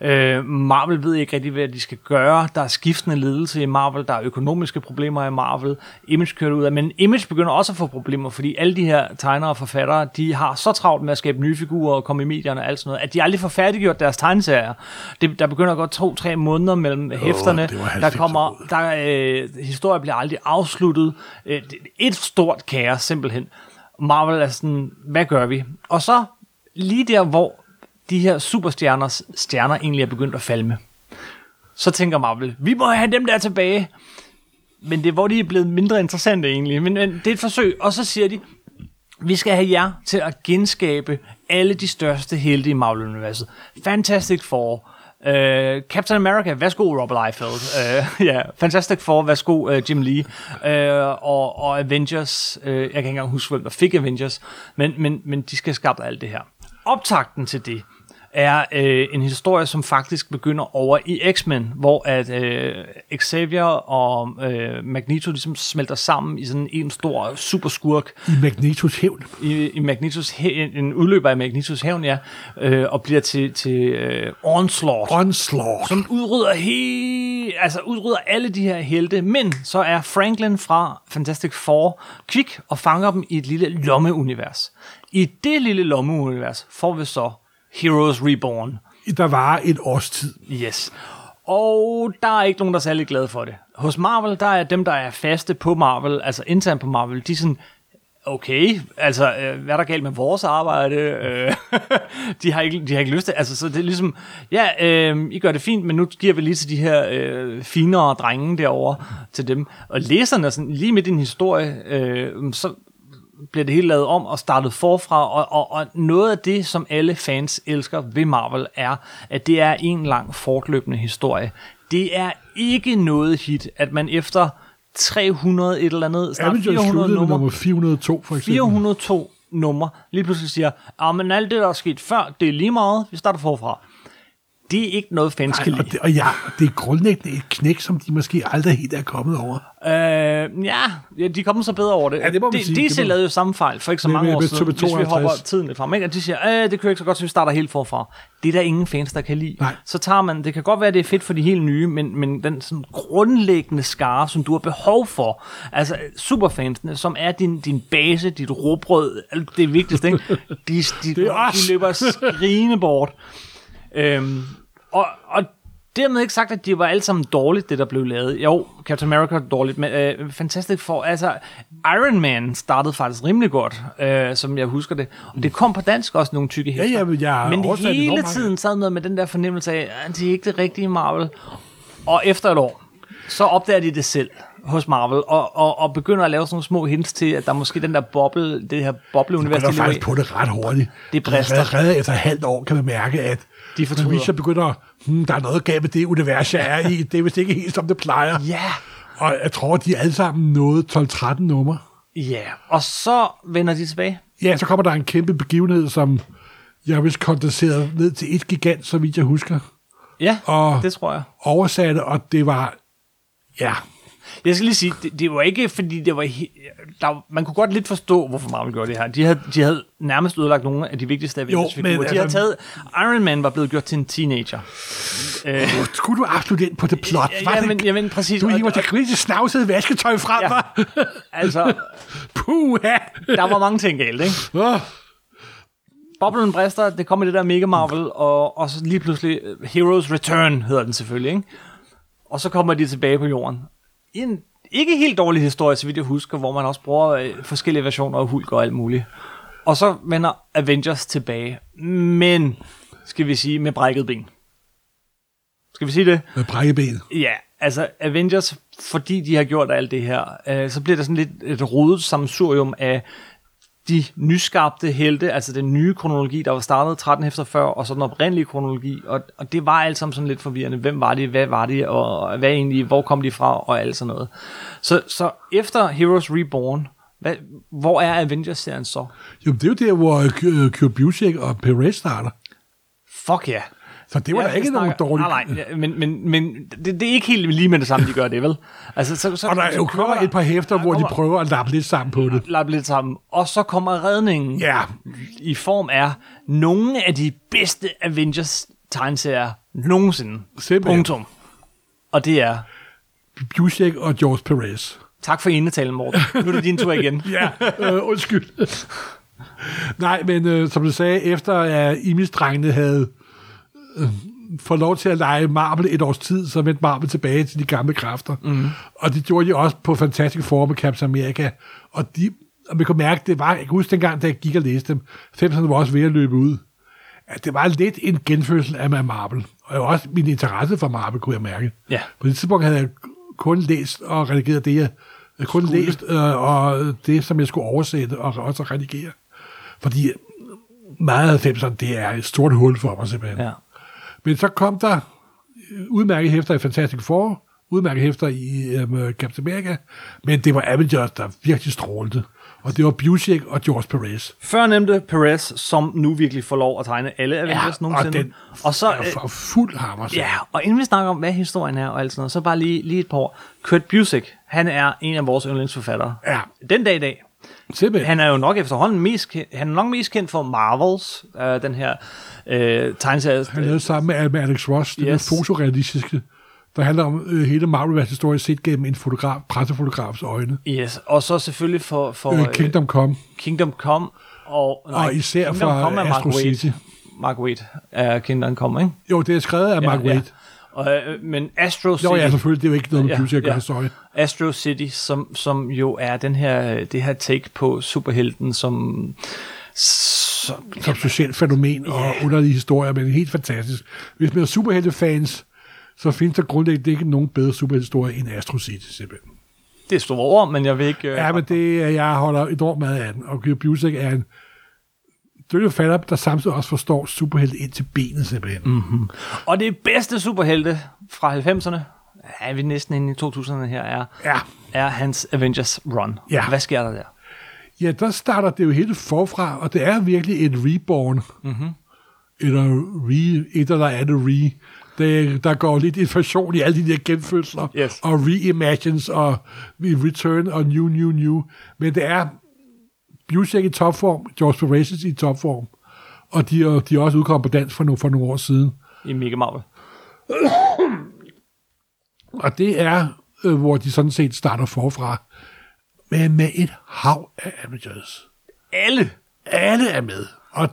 Øh, Marvel ved ikke rigtig, hvad de skal gøre. Der er skiftende ledelse i Marvel, der er økonomiske problemer i Marvel. Image kører ud af, men Image begynder også at få problemer, fordi alle de her tegnere og forfattere, de har så travlt med at skabe nye figurer og komme i medierne og alt sådan noget, at de aldrig får færdiggjort deres tegneserier. Det, der begynder at gå to-tre måneder mellem hæfterne. det var der 90'er kommer, der, øh, historien bliver aldrig afsluttet. Øh, et stort kaos, simpelthen. Marvel er sådan, hvad gør vi? Og så lige der, hvor de her superstjerners stjerner egentlig er begyndt at falme, så tænker Marvel, vi må have dem der tilbage. Men det er, hvor de er blevet mindre interessante egentlig. Men, men det er et forsøg. Og så siger de, vi skal have jer til at genskabe alle de største helte i Marvel-universet. Fantastic Four, uh, Captain America, værsgo Robert Liefeld, uh, ja, Fantastic Four, værsgo uh, Jim Lee, uh, og, og Avengers, uh, jeg kan ikke engang huske, hvem der fik Avengers, men, men, men de skal skabe alt det her. Optakten til det er øh, en historie, som faktisk begynder over i X-Men, hvor at øh, Xavier og øh, Magneto ligesom smelter sammen i sådan en stor superskurk I Magnetos hævn. i, i Magnetos hæ- en udløber af Magnetos hævn, ja, øh, og bliver til, til øh, Onslaught Onslaught. som udrydder he, altså udrydder alle de her helte, men så er Franklin fra Fantastic Four kvik og fanger dem i et lille lommeunivers. I det lille lommeunivers får vi så Heroes Reborn. Der var et års tid. Yes. Og der er ikke nogen, der er særlig glade for det. Hos Marvel, der er dem, der er faste på Marvel, altså internt på Marvel, de er sådan, okay, altså, øh, hvad er der galt med vores arbejde? Øh, de, har ikke, de har ikke lyst til, altså, så det er ligesom, ja, øh, I gør det fint, men nu giver vi lige til de her øh, finere drenge derovre til dem. Og læserne, sådan, lige midt i en historie, øh, så bliver det hele lavet om og startet forfra, og, og, og noget af det, som alle fans elsker ved Marvel, er, at det er en lang fortløbende historie. Det er ikke noget hit, at man efter 300 et eller andet, snart Avengers 400 sluttede med nummer, nummer 402, for eksempel. 402 numre, lige pludselig siger, ah, men alt det, der er sket før, det er lige meget, vi starter forfra. Det er ikke noget, fans kan og, lide. og ja, det er grundlæggende et knæk, som de måske aldrig helt er kommet over. Øh, ja, ja, de kommer så bedre over det. Ja, det må man de, sige, DC det må- lavede jo samme fejl for ikke så Med- mange med- år siden, hvis vi 52. hopper tiden lidt frem. Ikke? Og de siger, øh, det kører ikke så godt, så vi starter helt forfra. Det er der ingen fans, der kan lide. Nej. Så tager man, det kan godt være, det er fedt for de helt nye, men, men den sådan grundlæggende skare, som du har behov for, altså superfansene, som er din, din base, dit råbrød, alt det vigtigste, ikke? De, de, Det er os. de løber skrigende bort. Øhm, og, og dermed ikke sagt, at de var alle sammen dårligt, det der blev lavet. Jo, Captain America var dårligt, men øh, Fantastic Four, altså Iron Man startede faktisk rimelig godt, øh, som jeg husker det. Og det kom på dansk også nogle tykke hæfter. ja, men jeg men det hele tiden sad noget med den der fornemmelse af, at det er ikke det rigtige Marvel. Og efter et år, så opdager de det selv hos Marvel, og, og, og begynder at lave sådan nogle små hints til, at der er måske den der boble, det her bobleunivers, Jeg er faktisk på det ret hurtigt. Det brister. Allerede efter halvt år kan man mærke, at De fortryder. Begynder, hmm, der er noget galt med det univers, jeg er i. Det er vist ikke helt, som det plejer. Ja, Og jeg tror, de alle sammen nåede 12-13 numre. ja. Og så vender de tilbage. Ja, så kommer der en kæmpe begivenhed, som jeg vist kondenseret ned til et gigant, så vidt jeg husker. Ja, Og det tror jeg. oversatte, og det var... Ja, Jeg skal lige sige, det, det var ikke fordi, det var... Der, man kunne godt lidt forstå, hvorfor Marvel gjorde det her. De havde, de havde nærmest ødelagt nogle af de vigtigste Avengers-figurer. De havde altså- taget... Iron Man var blevet gjort til en teenager. Øh, skulle du absolut ind på det plot? Var ja, det- men, ja, men præcis. Du hiver til grise snavset vasketøj frem, Ja. ja. Altså, Puh, ja. der var mange ting galt, ikke? Oh, Boblen brister, det kommer det der Mega Marvel, og, og så lige pludselig uh, Heroes Return hedder den selvfølgelig, ikke? Og så kommer de tilbage på jorden. En ikke helt dårlig historie, så vidt jeg husker, hvor man også bruger øh, forskellige versioner af Hulk og alt muligt. Og så vender Avengers tilbage, men skal vi sige med brækket ben. Skal vi sige det? med brækkeben. Ja, altså Avengers, fordi de har gjort alt det her, øh, så bliver der sådan lidt et rodet sammensurium af de nyskabte helte, altså den nye kronologi, der var startet 13 efter før, og så den oprindelige kronologi, og, og det var alt sammen sådan lidt forvirrende. Hvem var de, hvad var de, og hvad egentlig, hvor kom de fra, og alt sådan noget. Så, så efter Heroes Reborn, hvad, hvor er Avengers-serien så? Jo, det er jo der, hvor øh, Kurt Busiek og Perez starter. Fuck ja. Yeah. Så det var da ikke nogen dårlig... Nej, nej, ja, men, men, men det, det er ikke helt lige med det samme, de gør det, vel? Altså, så, så, Og der er jo kommer et par hæfter, hvor de kommer- prøver at lappe lidt sammen på det. lappe lidt sammen. Og så kommer redningen Ja, i form af nogle af de bedste Avengers tegneserier nogensinde. Simpelthen. Punktum. Og det er, Busiek og George Perez. tak for indetalen, Morten. Nu er det din tur igen. Ja, øh, undskyld. Nej, men øh, som du sagde, efter at Imis-drengene havde øh, fået lov til at lege Marvel et års tid, så vendte Marvel tilbage til de gamle kræfter. Mm. Og det gjorde de også på fantastisk form med Captain America. Og, de, og man kunne mærke, det var, jeg kan huske dengang, da jeg gik og læste dem, 50'erne var også ved at løbe ud, at det var lidt en genfødsel af Marvel. Og også min interesse for Marvel, kunne jeg mærke. Ja. På det tidspunkt havde jeg kun læst og redigeret det, jeg jeg kun Skulle. læst, øh, og det, som jeg skulle oversætte og også redigere. Fordi meget af 90'erne, det er et stort hul for mig simpelthen. Ja. Men så kom der øh, udmærket hæfter i Fantastic Four, udmærket hæfter i um, Captain America, men det var Avengers, der virkelig strålte. Og det var Busek og George Perez. Før nemte Perez, som nu virkelig får lov at tegne alle Avengers Ja, og nogensinde. den og så, er for fuld hammer. så. Ja, og inden vi snakker om, hvad historien er og alt sådan noget, så bare lige, lige et par ord. Kurt Busiek, han er en af vores yndlingsforfattere. Ja. Den dag i dag. Simpelthen. Han er jo nok efterhånden mest kendt, han er nok mest kendt for Marvels, øh, den her øh, tegneserie. Han lavede sammen med, med Alex Ross, det Yes. fotorealistiske, der handler om øh, hele Marvel-vers historie set gennem en fotograf, pressefotografs øjne. Yes, og så selvfølgelig for, for Øh, øh, Kingdom Come. Kingdom Come. Og, Og især fra Come Mark Astro Waid. City. Mark Waid er Kingdom Come, ikke? Jo, det er skrevet af Mark Waid. Og, øh, men Astro City, Jo, ja, selvfølgelig, det er jo ikke noget med Ja, ja, Beauty at ja. gøre, sorry. Astro City, som, som jo er den her, det her take på superhelten, som, som Som socialt fænomen og underlige historier, men helt fantastisk. Hvis man er superheltefans, så findes der grundlæggende ikke nogen bedre superheltehistorie end Astro City, simpelthen. det er store ord, men jeg vil ikke... Øh, Ja, men det jeg holder enormt meget af den, og Busek er en fatter, der samtidig også forstår superhelte ind til benet, simpelthen. Mm. Og det bedste superhelte fra 90'erne, er vi næsten inde i 2000'erne her, er, Ja. er hans Avengers Run. Ja. Hvad sker der der? Ja, der starter det jo helt forfra, og det er virkelig et reborn. Mm-hmm. Eller re, et eller andet re. Det, der går lidt inflation i alle de der genfødsler, Yes. og reimagines, og return, og new, new, new. Men det er Busek i topform, George Perez i topform, og de, er- de er også udkommet på dansk for, nogle, for nogle år siden. I Mega Marvel. Og det er, øh, hvor de sådan set starter forfra, men med et hav af Avengers. Alle! Alle er med. Og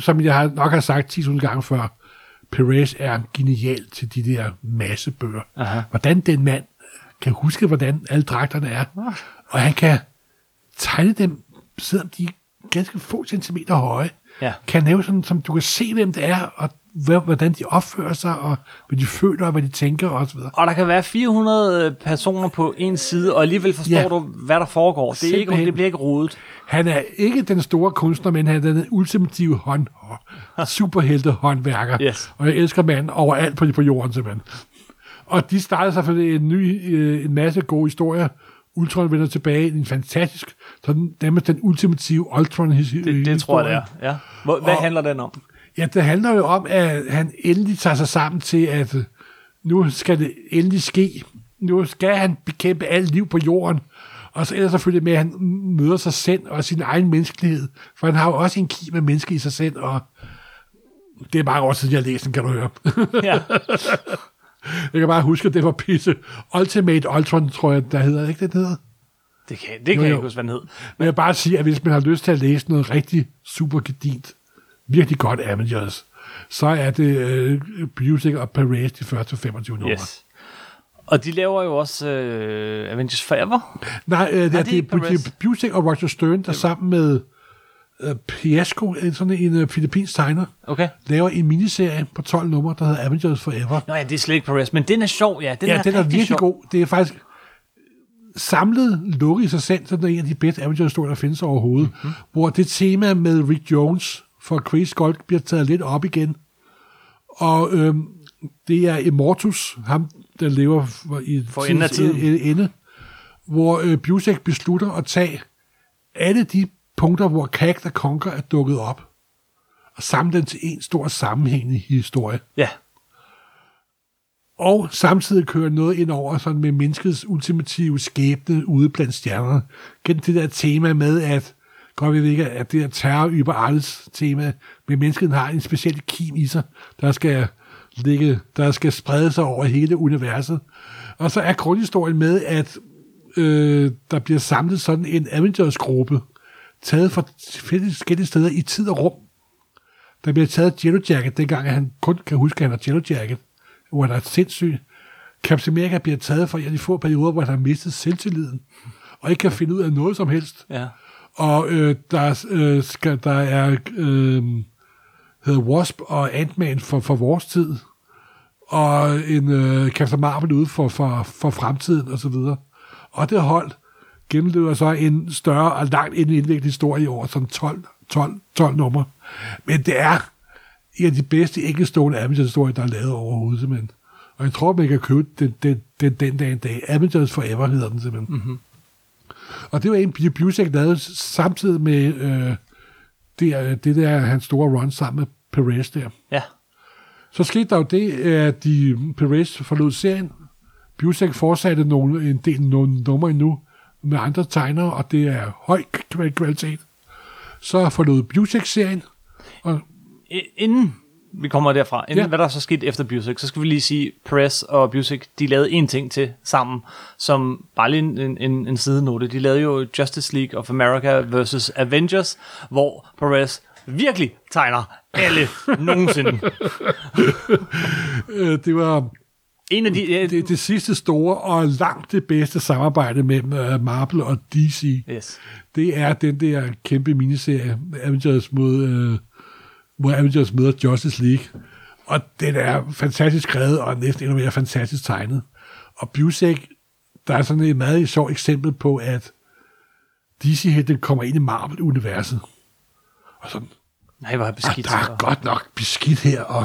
som jeg har- nok har sagt 10.000 gange før, Perez er genial til de der massebøger. Aha. Hvordan den mand kan huske, hvordan alle dragterne er. Og han kan tegne dem, selvom de er ganske få centimeter høje. Ja. Kan lave sådan, som du kan se, hvem det er, og hvordan de opfører sig, og hvad de føler, og hvad de tænker, og så videre. Og der kan være 400 personer på en side, og alligevel forstår Ja. du, hvad der foregår. Det, er ikke, det bliver ikke rodet. Han er ikke den store kunstner, men han er den ultimative hånd, superhelte håndværker. Yes. Og jeg elsker manden overalt på, på jorden, simpelthen. Og de starter selvfølgelig en ny, øh, en masse gode historier. Ultron vender tilbage i en fantastisk, sådan nærmest den ultimative ultron Det, det tror jeg, det er. Ja. Hvor, hvad Og- handler den om? Ja, det handler jo om, at han endelig tager sig sammen til, at øh, nu skal det endelig ske. Nu skal han bekæmpe alt liv på jorden. Og så ellers selvfølgelig med, at han møder sig selv og sin egen menneskelighed. For han har jo også en kim af menneske i sig selv, og det er mange år siden, jeg har læst den, kan du høre. Ja. jeg kan bare huske, at det var pisse. Ultimate Ultron, tror jeg, der hedder. Ikke det, det hedder? Det kan, det kan Jo, jeg jo. ikke huske, hvad den hed. Men jeg vil bare sige, at hvis man har lyst til at læse noget rigtig super gedint, virkelig godt Avengers, så er det øh, Busek og Perez de første 25 numre. Yes. Og de laver jo også øh, Avengers Forever. Nej, øh, det, er, det er det er Busek og Roger Stern, der sammen med øh, Piasco, sådan en øh, filippinsk tegner, Okay. laver en miniserie på 12 numre, der hedder Avengers Forever. Nå ja, det er slet ikke Perez, men den er sjov, ja. Den ja, er den er virkelig sjov. god. Det er faktisk samlet lukket i sig selv, så det er en af de bedste Avengers-historier, der findes overhovedet. Mhm. Mm. Hvor det tema med Rick Jones for Chris Gold bliver taget lidt op igen. Og øhm, det er Immortus, ham der lever i For enden af tidens tiden. e- ende, hvor øh, Busek beslutter at tage alle de punkter, hvor Kag the Conquer er dukket op, og samle den til en stor sammenhængende historie Ja. og samtidig kører noget ind over sådan med menneskets ultimative skæbne ude blandt stjernerne. Gennem det der tema med, at godt vi ved ikke, at det der terror über alles tema, men mennesket har en speciel kim i sig, der skal ligge, der skal sprede sig over hele universet. Og så er grundhistorien med, at øh, der bliver samlet sådan en Avengers-gruppe, taget fra forskellige steder i tid og rum. Der bliver taget Jello Jacket, dengang han kun kan huske, at han har Jello Jacket, hvor han er sindssyg. Captain America bliver taget af de få perioder, hvor han har mistet selvtilliden, og ikke kan finde ud af noget som helst. Ja. Og øh, der, øh, skal, der er øh, hedder Wasp og Ant-Man for, for vores tid, og en øh, Captain Marvel ude for, for, for fremtiden og så videre. Og det hold gennemløber så en større og langt indviklet historie over sådan 12, 12, 12 numre. Men det er en af de bedste enkeltstående Avengers-historier, der er lavet overhovedet, simpelthen. Og jeg tror, man kan købe den den, den, den dag en dag. Avengers Forever hedder den simpelthen. Mm-hmm. Og det var en, Peter Busiek lavede samtidig med øh, det, det der, hans store run sammen med Perez der. Ja. Så skete der jo det, at de, Perez forlod serien. Busiek fortsatte nogle, en del nogle numre endnu med andre tegnere, og det er høj kval- kvalitet. Så forlod Busiek serien, og Inden vi kommer derfra, inden Ja. hvad der så skete efter Busiek, så skal vi lige sige, Perez og Busiek, de lavede en ting til sammen, som bare lige en, en, en sidenote. De lavede jo Justice League of America versus Avengers, hvor Perez virkelig tegner alle nogensinde. øh, det var En af de... Ja, det, det sidste store og langt det bedste samarbejde mellem uh, Marvel og DC. Yes. Det er den der kæmpe miniserie, Avengers mod, uh, mod Avengers møder Justice League. Og den er fantastisk skrevet, og næsten endnu mere fantastisk tegnet. Og Busek, der er sådan et meget sjovt eksempel på, at DC-helten kommer ind i Marvel-universet. Og sådan, Nej, hvor er Ah, beskidt. der er godt nok beskidt her, og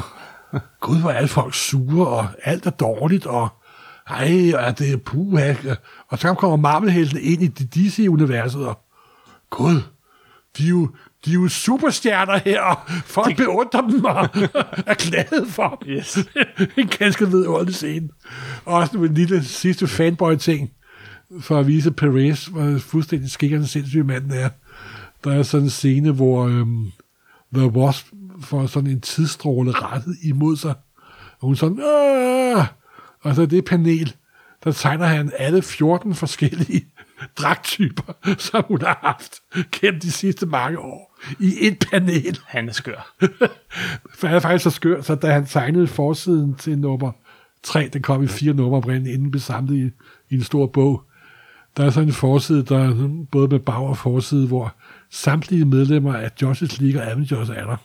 gud, hvor er alle folk sure, og alt er dårligt, og ej, og det er puha. Og så kommer Marvel-helten ind i det DC-universet, og gud, de er jo, de er jo superstjerner her, og folk beundrer dem og er glade for dem. Yes. en ganske vidunderlig scene. Og også en lille sidste fanboy-ting, for at vise Perez, hvor fuldstændig skikkerne sindssyge manden er. Der er sådan en scene, hvor øhm, The Wasp får sådan en tidsstråle rettet imod sig. Og hun sådan, Åh! og så det panel, der tegner han alle 14 forskellige dragtyper, som hun har haft gennem de sidste mange år i et panel. Han er skør. For han er faktisk så skør, så da han tegnede forsiden til nummer 3, den kom i fire numre oprindeligt, inden den blev samlet i, i en stor bog, der er sådan en forside, der er både med bag og forside, hvor samtlige medlemmer af Justice League og Avengers er der.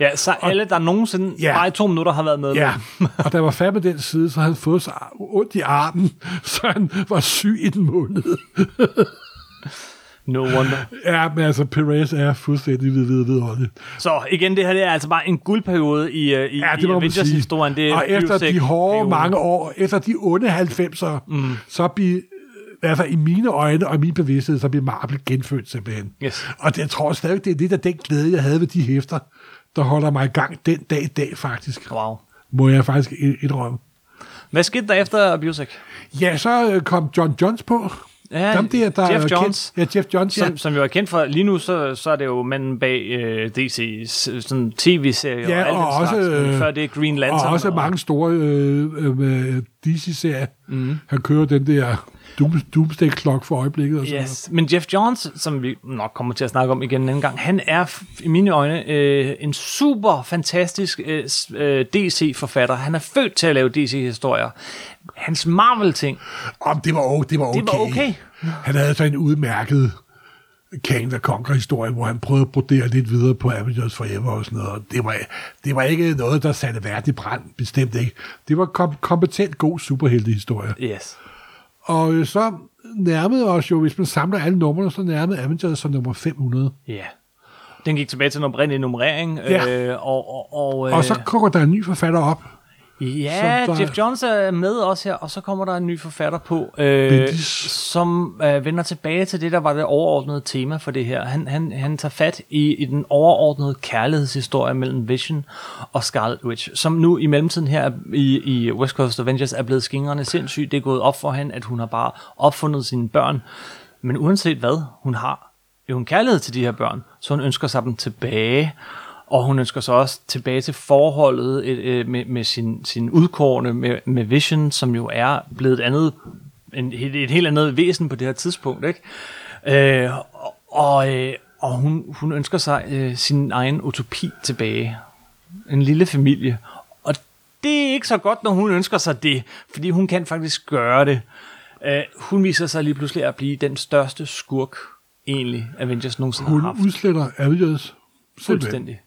Ja, så alle, der nogensinde Ja. bare i to minutter har været med. Ja, og der var færdig med den side, så havde han fået så ondt i armen, så han var syg i en måned. No wonder. Ja, men altså, Perez er fuldstændig ved, ved, vidunderlig. Så igen, det her det er altså bare en guldperiode i, uh, i, Ja, i det sige. Avengers-historien. Det er og efter de hårde perioden. mange år, efter de onde 90'ere, mm. så bliver, altså i mine øjne og min bevidsthed, så bliver Marvel genfødt simpelthen. Yes. Og det, jeg tror stadig, det er lidt af den glæde, jeg havde ved de hæfter, der holder mig i gang den dag i dag faktisk. Wow. Må jeg faktisk indrømme. Hvad skete der efter Busiek? Ja, så øh, kom John Jones på. Ja, Dem der, der Jeff Johns. Kendt, ja, Jeff Johns, ja. Som, som jo er kendt for, lige nu så, så er det jo manden bag øh, DC's sådan tv-serier Ja, og alt og også, slags, øh, før det er Green Lantern. Og også mange store øh, øh, DC-serier. Mm. Han kører den der Doom, Doomsday Clock for øjeblikket. Og sådan Yes, men Jeff Johns, som vi nok kommer til at snakke om igen en anden gang, han er i mine øjne øh, en super fantastisk øh, øh, DC-forfatter. Han er født til at lave DC-historier. Hans Marvel-ting, Om det var, o- det var okay. Det var okay. Han havde så en udmærket Kang der Conquer historie, hvor han prøvede at brodere lidt videre på Avengers Forever og sådan noget. Og Det var, det var ikke noget, der satte verden i brand, bestemt ikke. Det var kom, kompetent god superheltehistorie. yes. Og øh, så nærmede os jo, hvis man samler alle numrene, så nærmede Avengers så nummer 500. Ja. Yeah. Den gik tilbage til den oprindelige nummerering. Ja. Øh, og, og, og, øh, Og så kommer der en ny forfatter op. Ja, der- Jeff Johns er med også her, og så kommer der en ny forfatter på, øh, som øh, vender tilbage til det, der var det overordnede tema for det her. Han, han, han tager fat i, i den overordnede kærlighedshistorie mellem Vision og Scarlet Witch, som nu i mellemtiden her i, i West Coast Avengers er blevet skingrende sindssygt. Det er gået op for hende, at hun har bare opfundet sine børn. Men uanset hvad, hun har jo en kærlighed til de her børn, så hun ønsker sig dem tilbage. Og hun ønsker sig også tilbage til forholdet øh, øh, med, med sin, sin udkårne med, med Vision, som jo er blevet et andet, en, et, et helt andet væsen på det her tidspunkt. Ikke? Øh, og og, øh, og hun, hun ønsker sig øh, sin egen utopi tilbage. En lille familie. Og det er ikke så godt, når hun ønsker sig det, fordi hun kan faktisk gøre det. Øh, hun viser sig lige pludselig at blive den største skurk, egentlig, Avengers nogensinde Hun har haft. udsletter Avengers. Fuldstændig.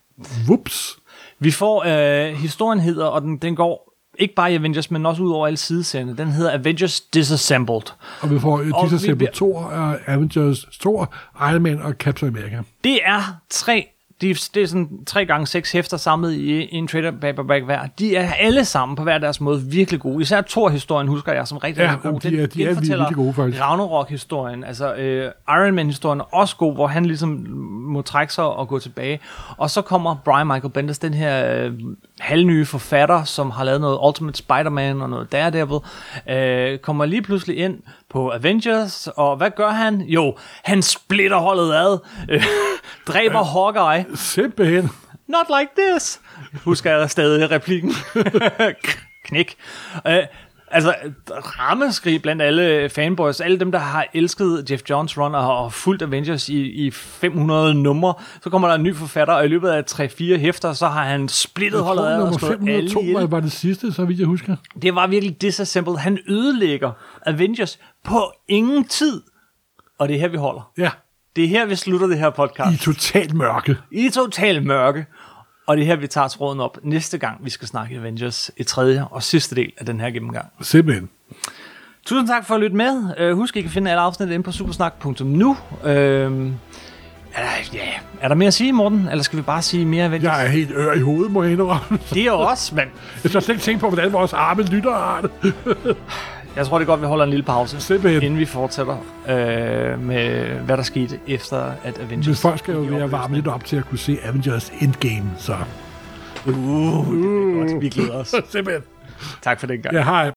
Whoops. Vi får, øh, historien hedder, og den, den går ikke bare i Avengers, men også ud over alle sideserierne. Den hedder Avengers Disassembled. Og vi får Og og vi bliver- Thor, uh, Avengers, Thor, Iron Man og Captain America. Det er tre de, det er sådan 3 gange 6 hæfter samlet i, i en trailer paperback hver. De er alle sammen på hver deres måde virkelig gode. Især Thor-historien husker jeg som rigtig, Ja, rigtig god. de er- de er virkelig gode, faktisk. Ragnarok-historien, altså øh, Iron Man-historien er også god, hvor han ligesom må trække sig og gå tilbage. Og så kommer Brian Michael Bendis, den her øh, halvnye forfatter, som har lavet noget Ultimate Spider-Man og noget Daredevil, øh, kommer lige pludselig ind på Avengers, og hvad gør han? Jo, han splitter holdet ad, øh, dræber Hawkeye, Simpelthen. Not like this. Husker jeg stadig replikken. Knæk. Øh, altså, rammeskrig blandt alle fanboys, alle dem, der har elsket Jeff Johns run og har fulgt Avengers i, i 500 numre, så kommer der en ny forfatter, og i løbet af 3-4 hæfter, så har han splittet Jeg holdet ad og slået alle 502 ihjel. var, var det sidste, så vidt jeg husker. Det var virkelig disassembled. Han ødelægger Avengers på ingen tid. Og det er her, vi holder. Ja, Det er her, vi slutter det her podcast. i totalt mørke. I total mørke. Og det er her, vi tager tråden op næste gang, vi skal snakke Avengers i tredje og sidste del af den her gennemgang. Simpelthen. Tusind tak for at lytte med. Uh, husk, I kan finde alle afsnit inde på supersnak.nu. Uh, er, der, ja, er der mere at sige, Morten? Eller skal vi bare sige mere Avengers? Jeg er helt ør i hovedet, må jeg indrømme. Det er også, men Jeg har slet ikke tænkt på, hvordan vores arme lytter har det. Jeg tror, det er godt, vi holder en lille pause, Simpelthen. inden vi fortsætter uh, med, hvad der skete efter, at Avengers... Men folk skal jo være varme lidt op til at kunne se Avengers Endgame, så Uh, det er godt. Vi glæder os. simpelthen. Tak for den gang. Ja, hej.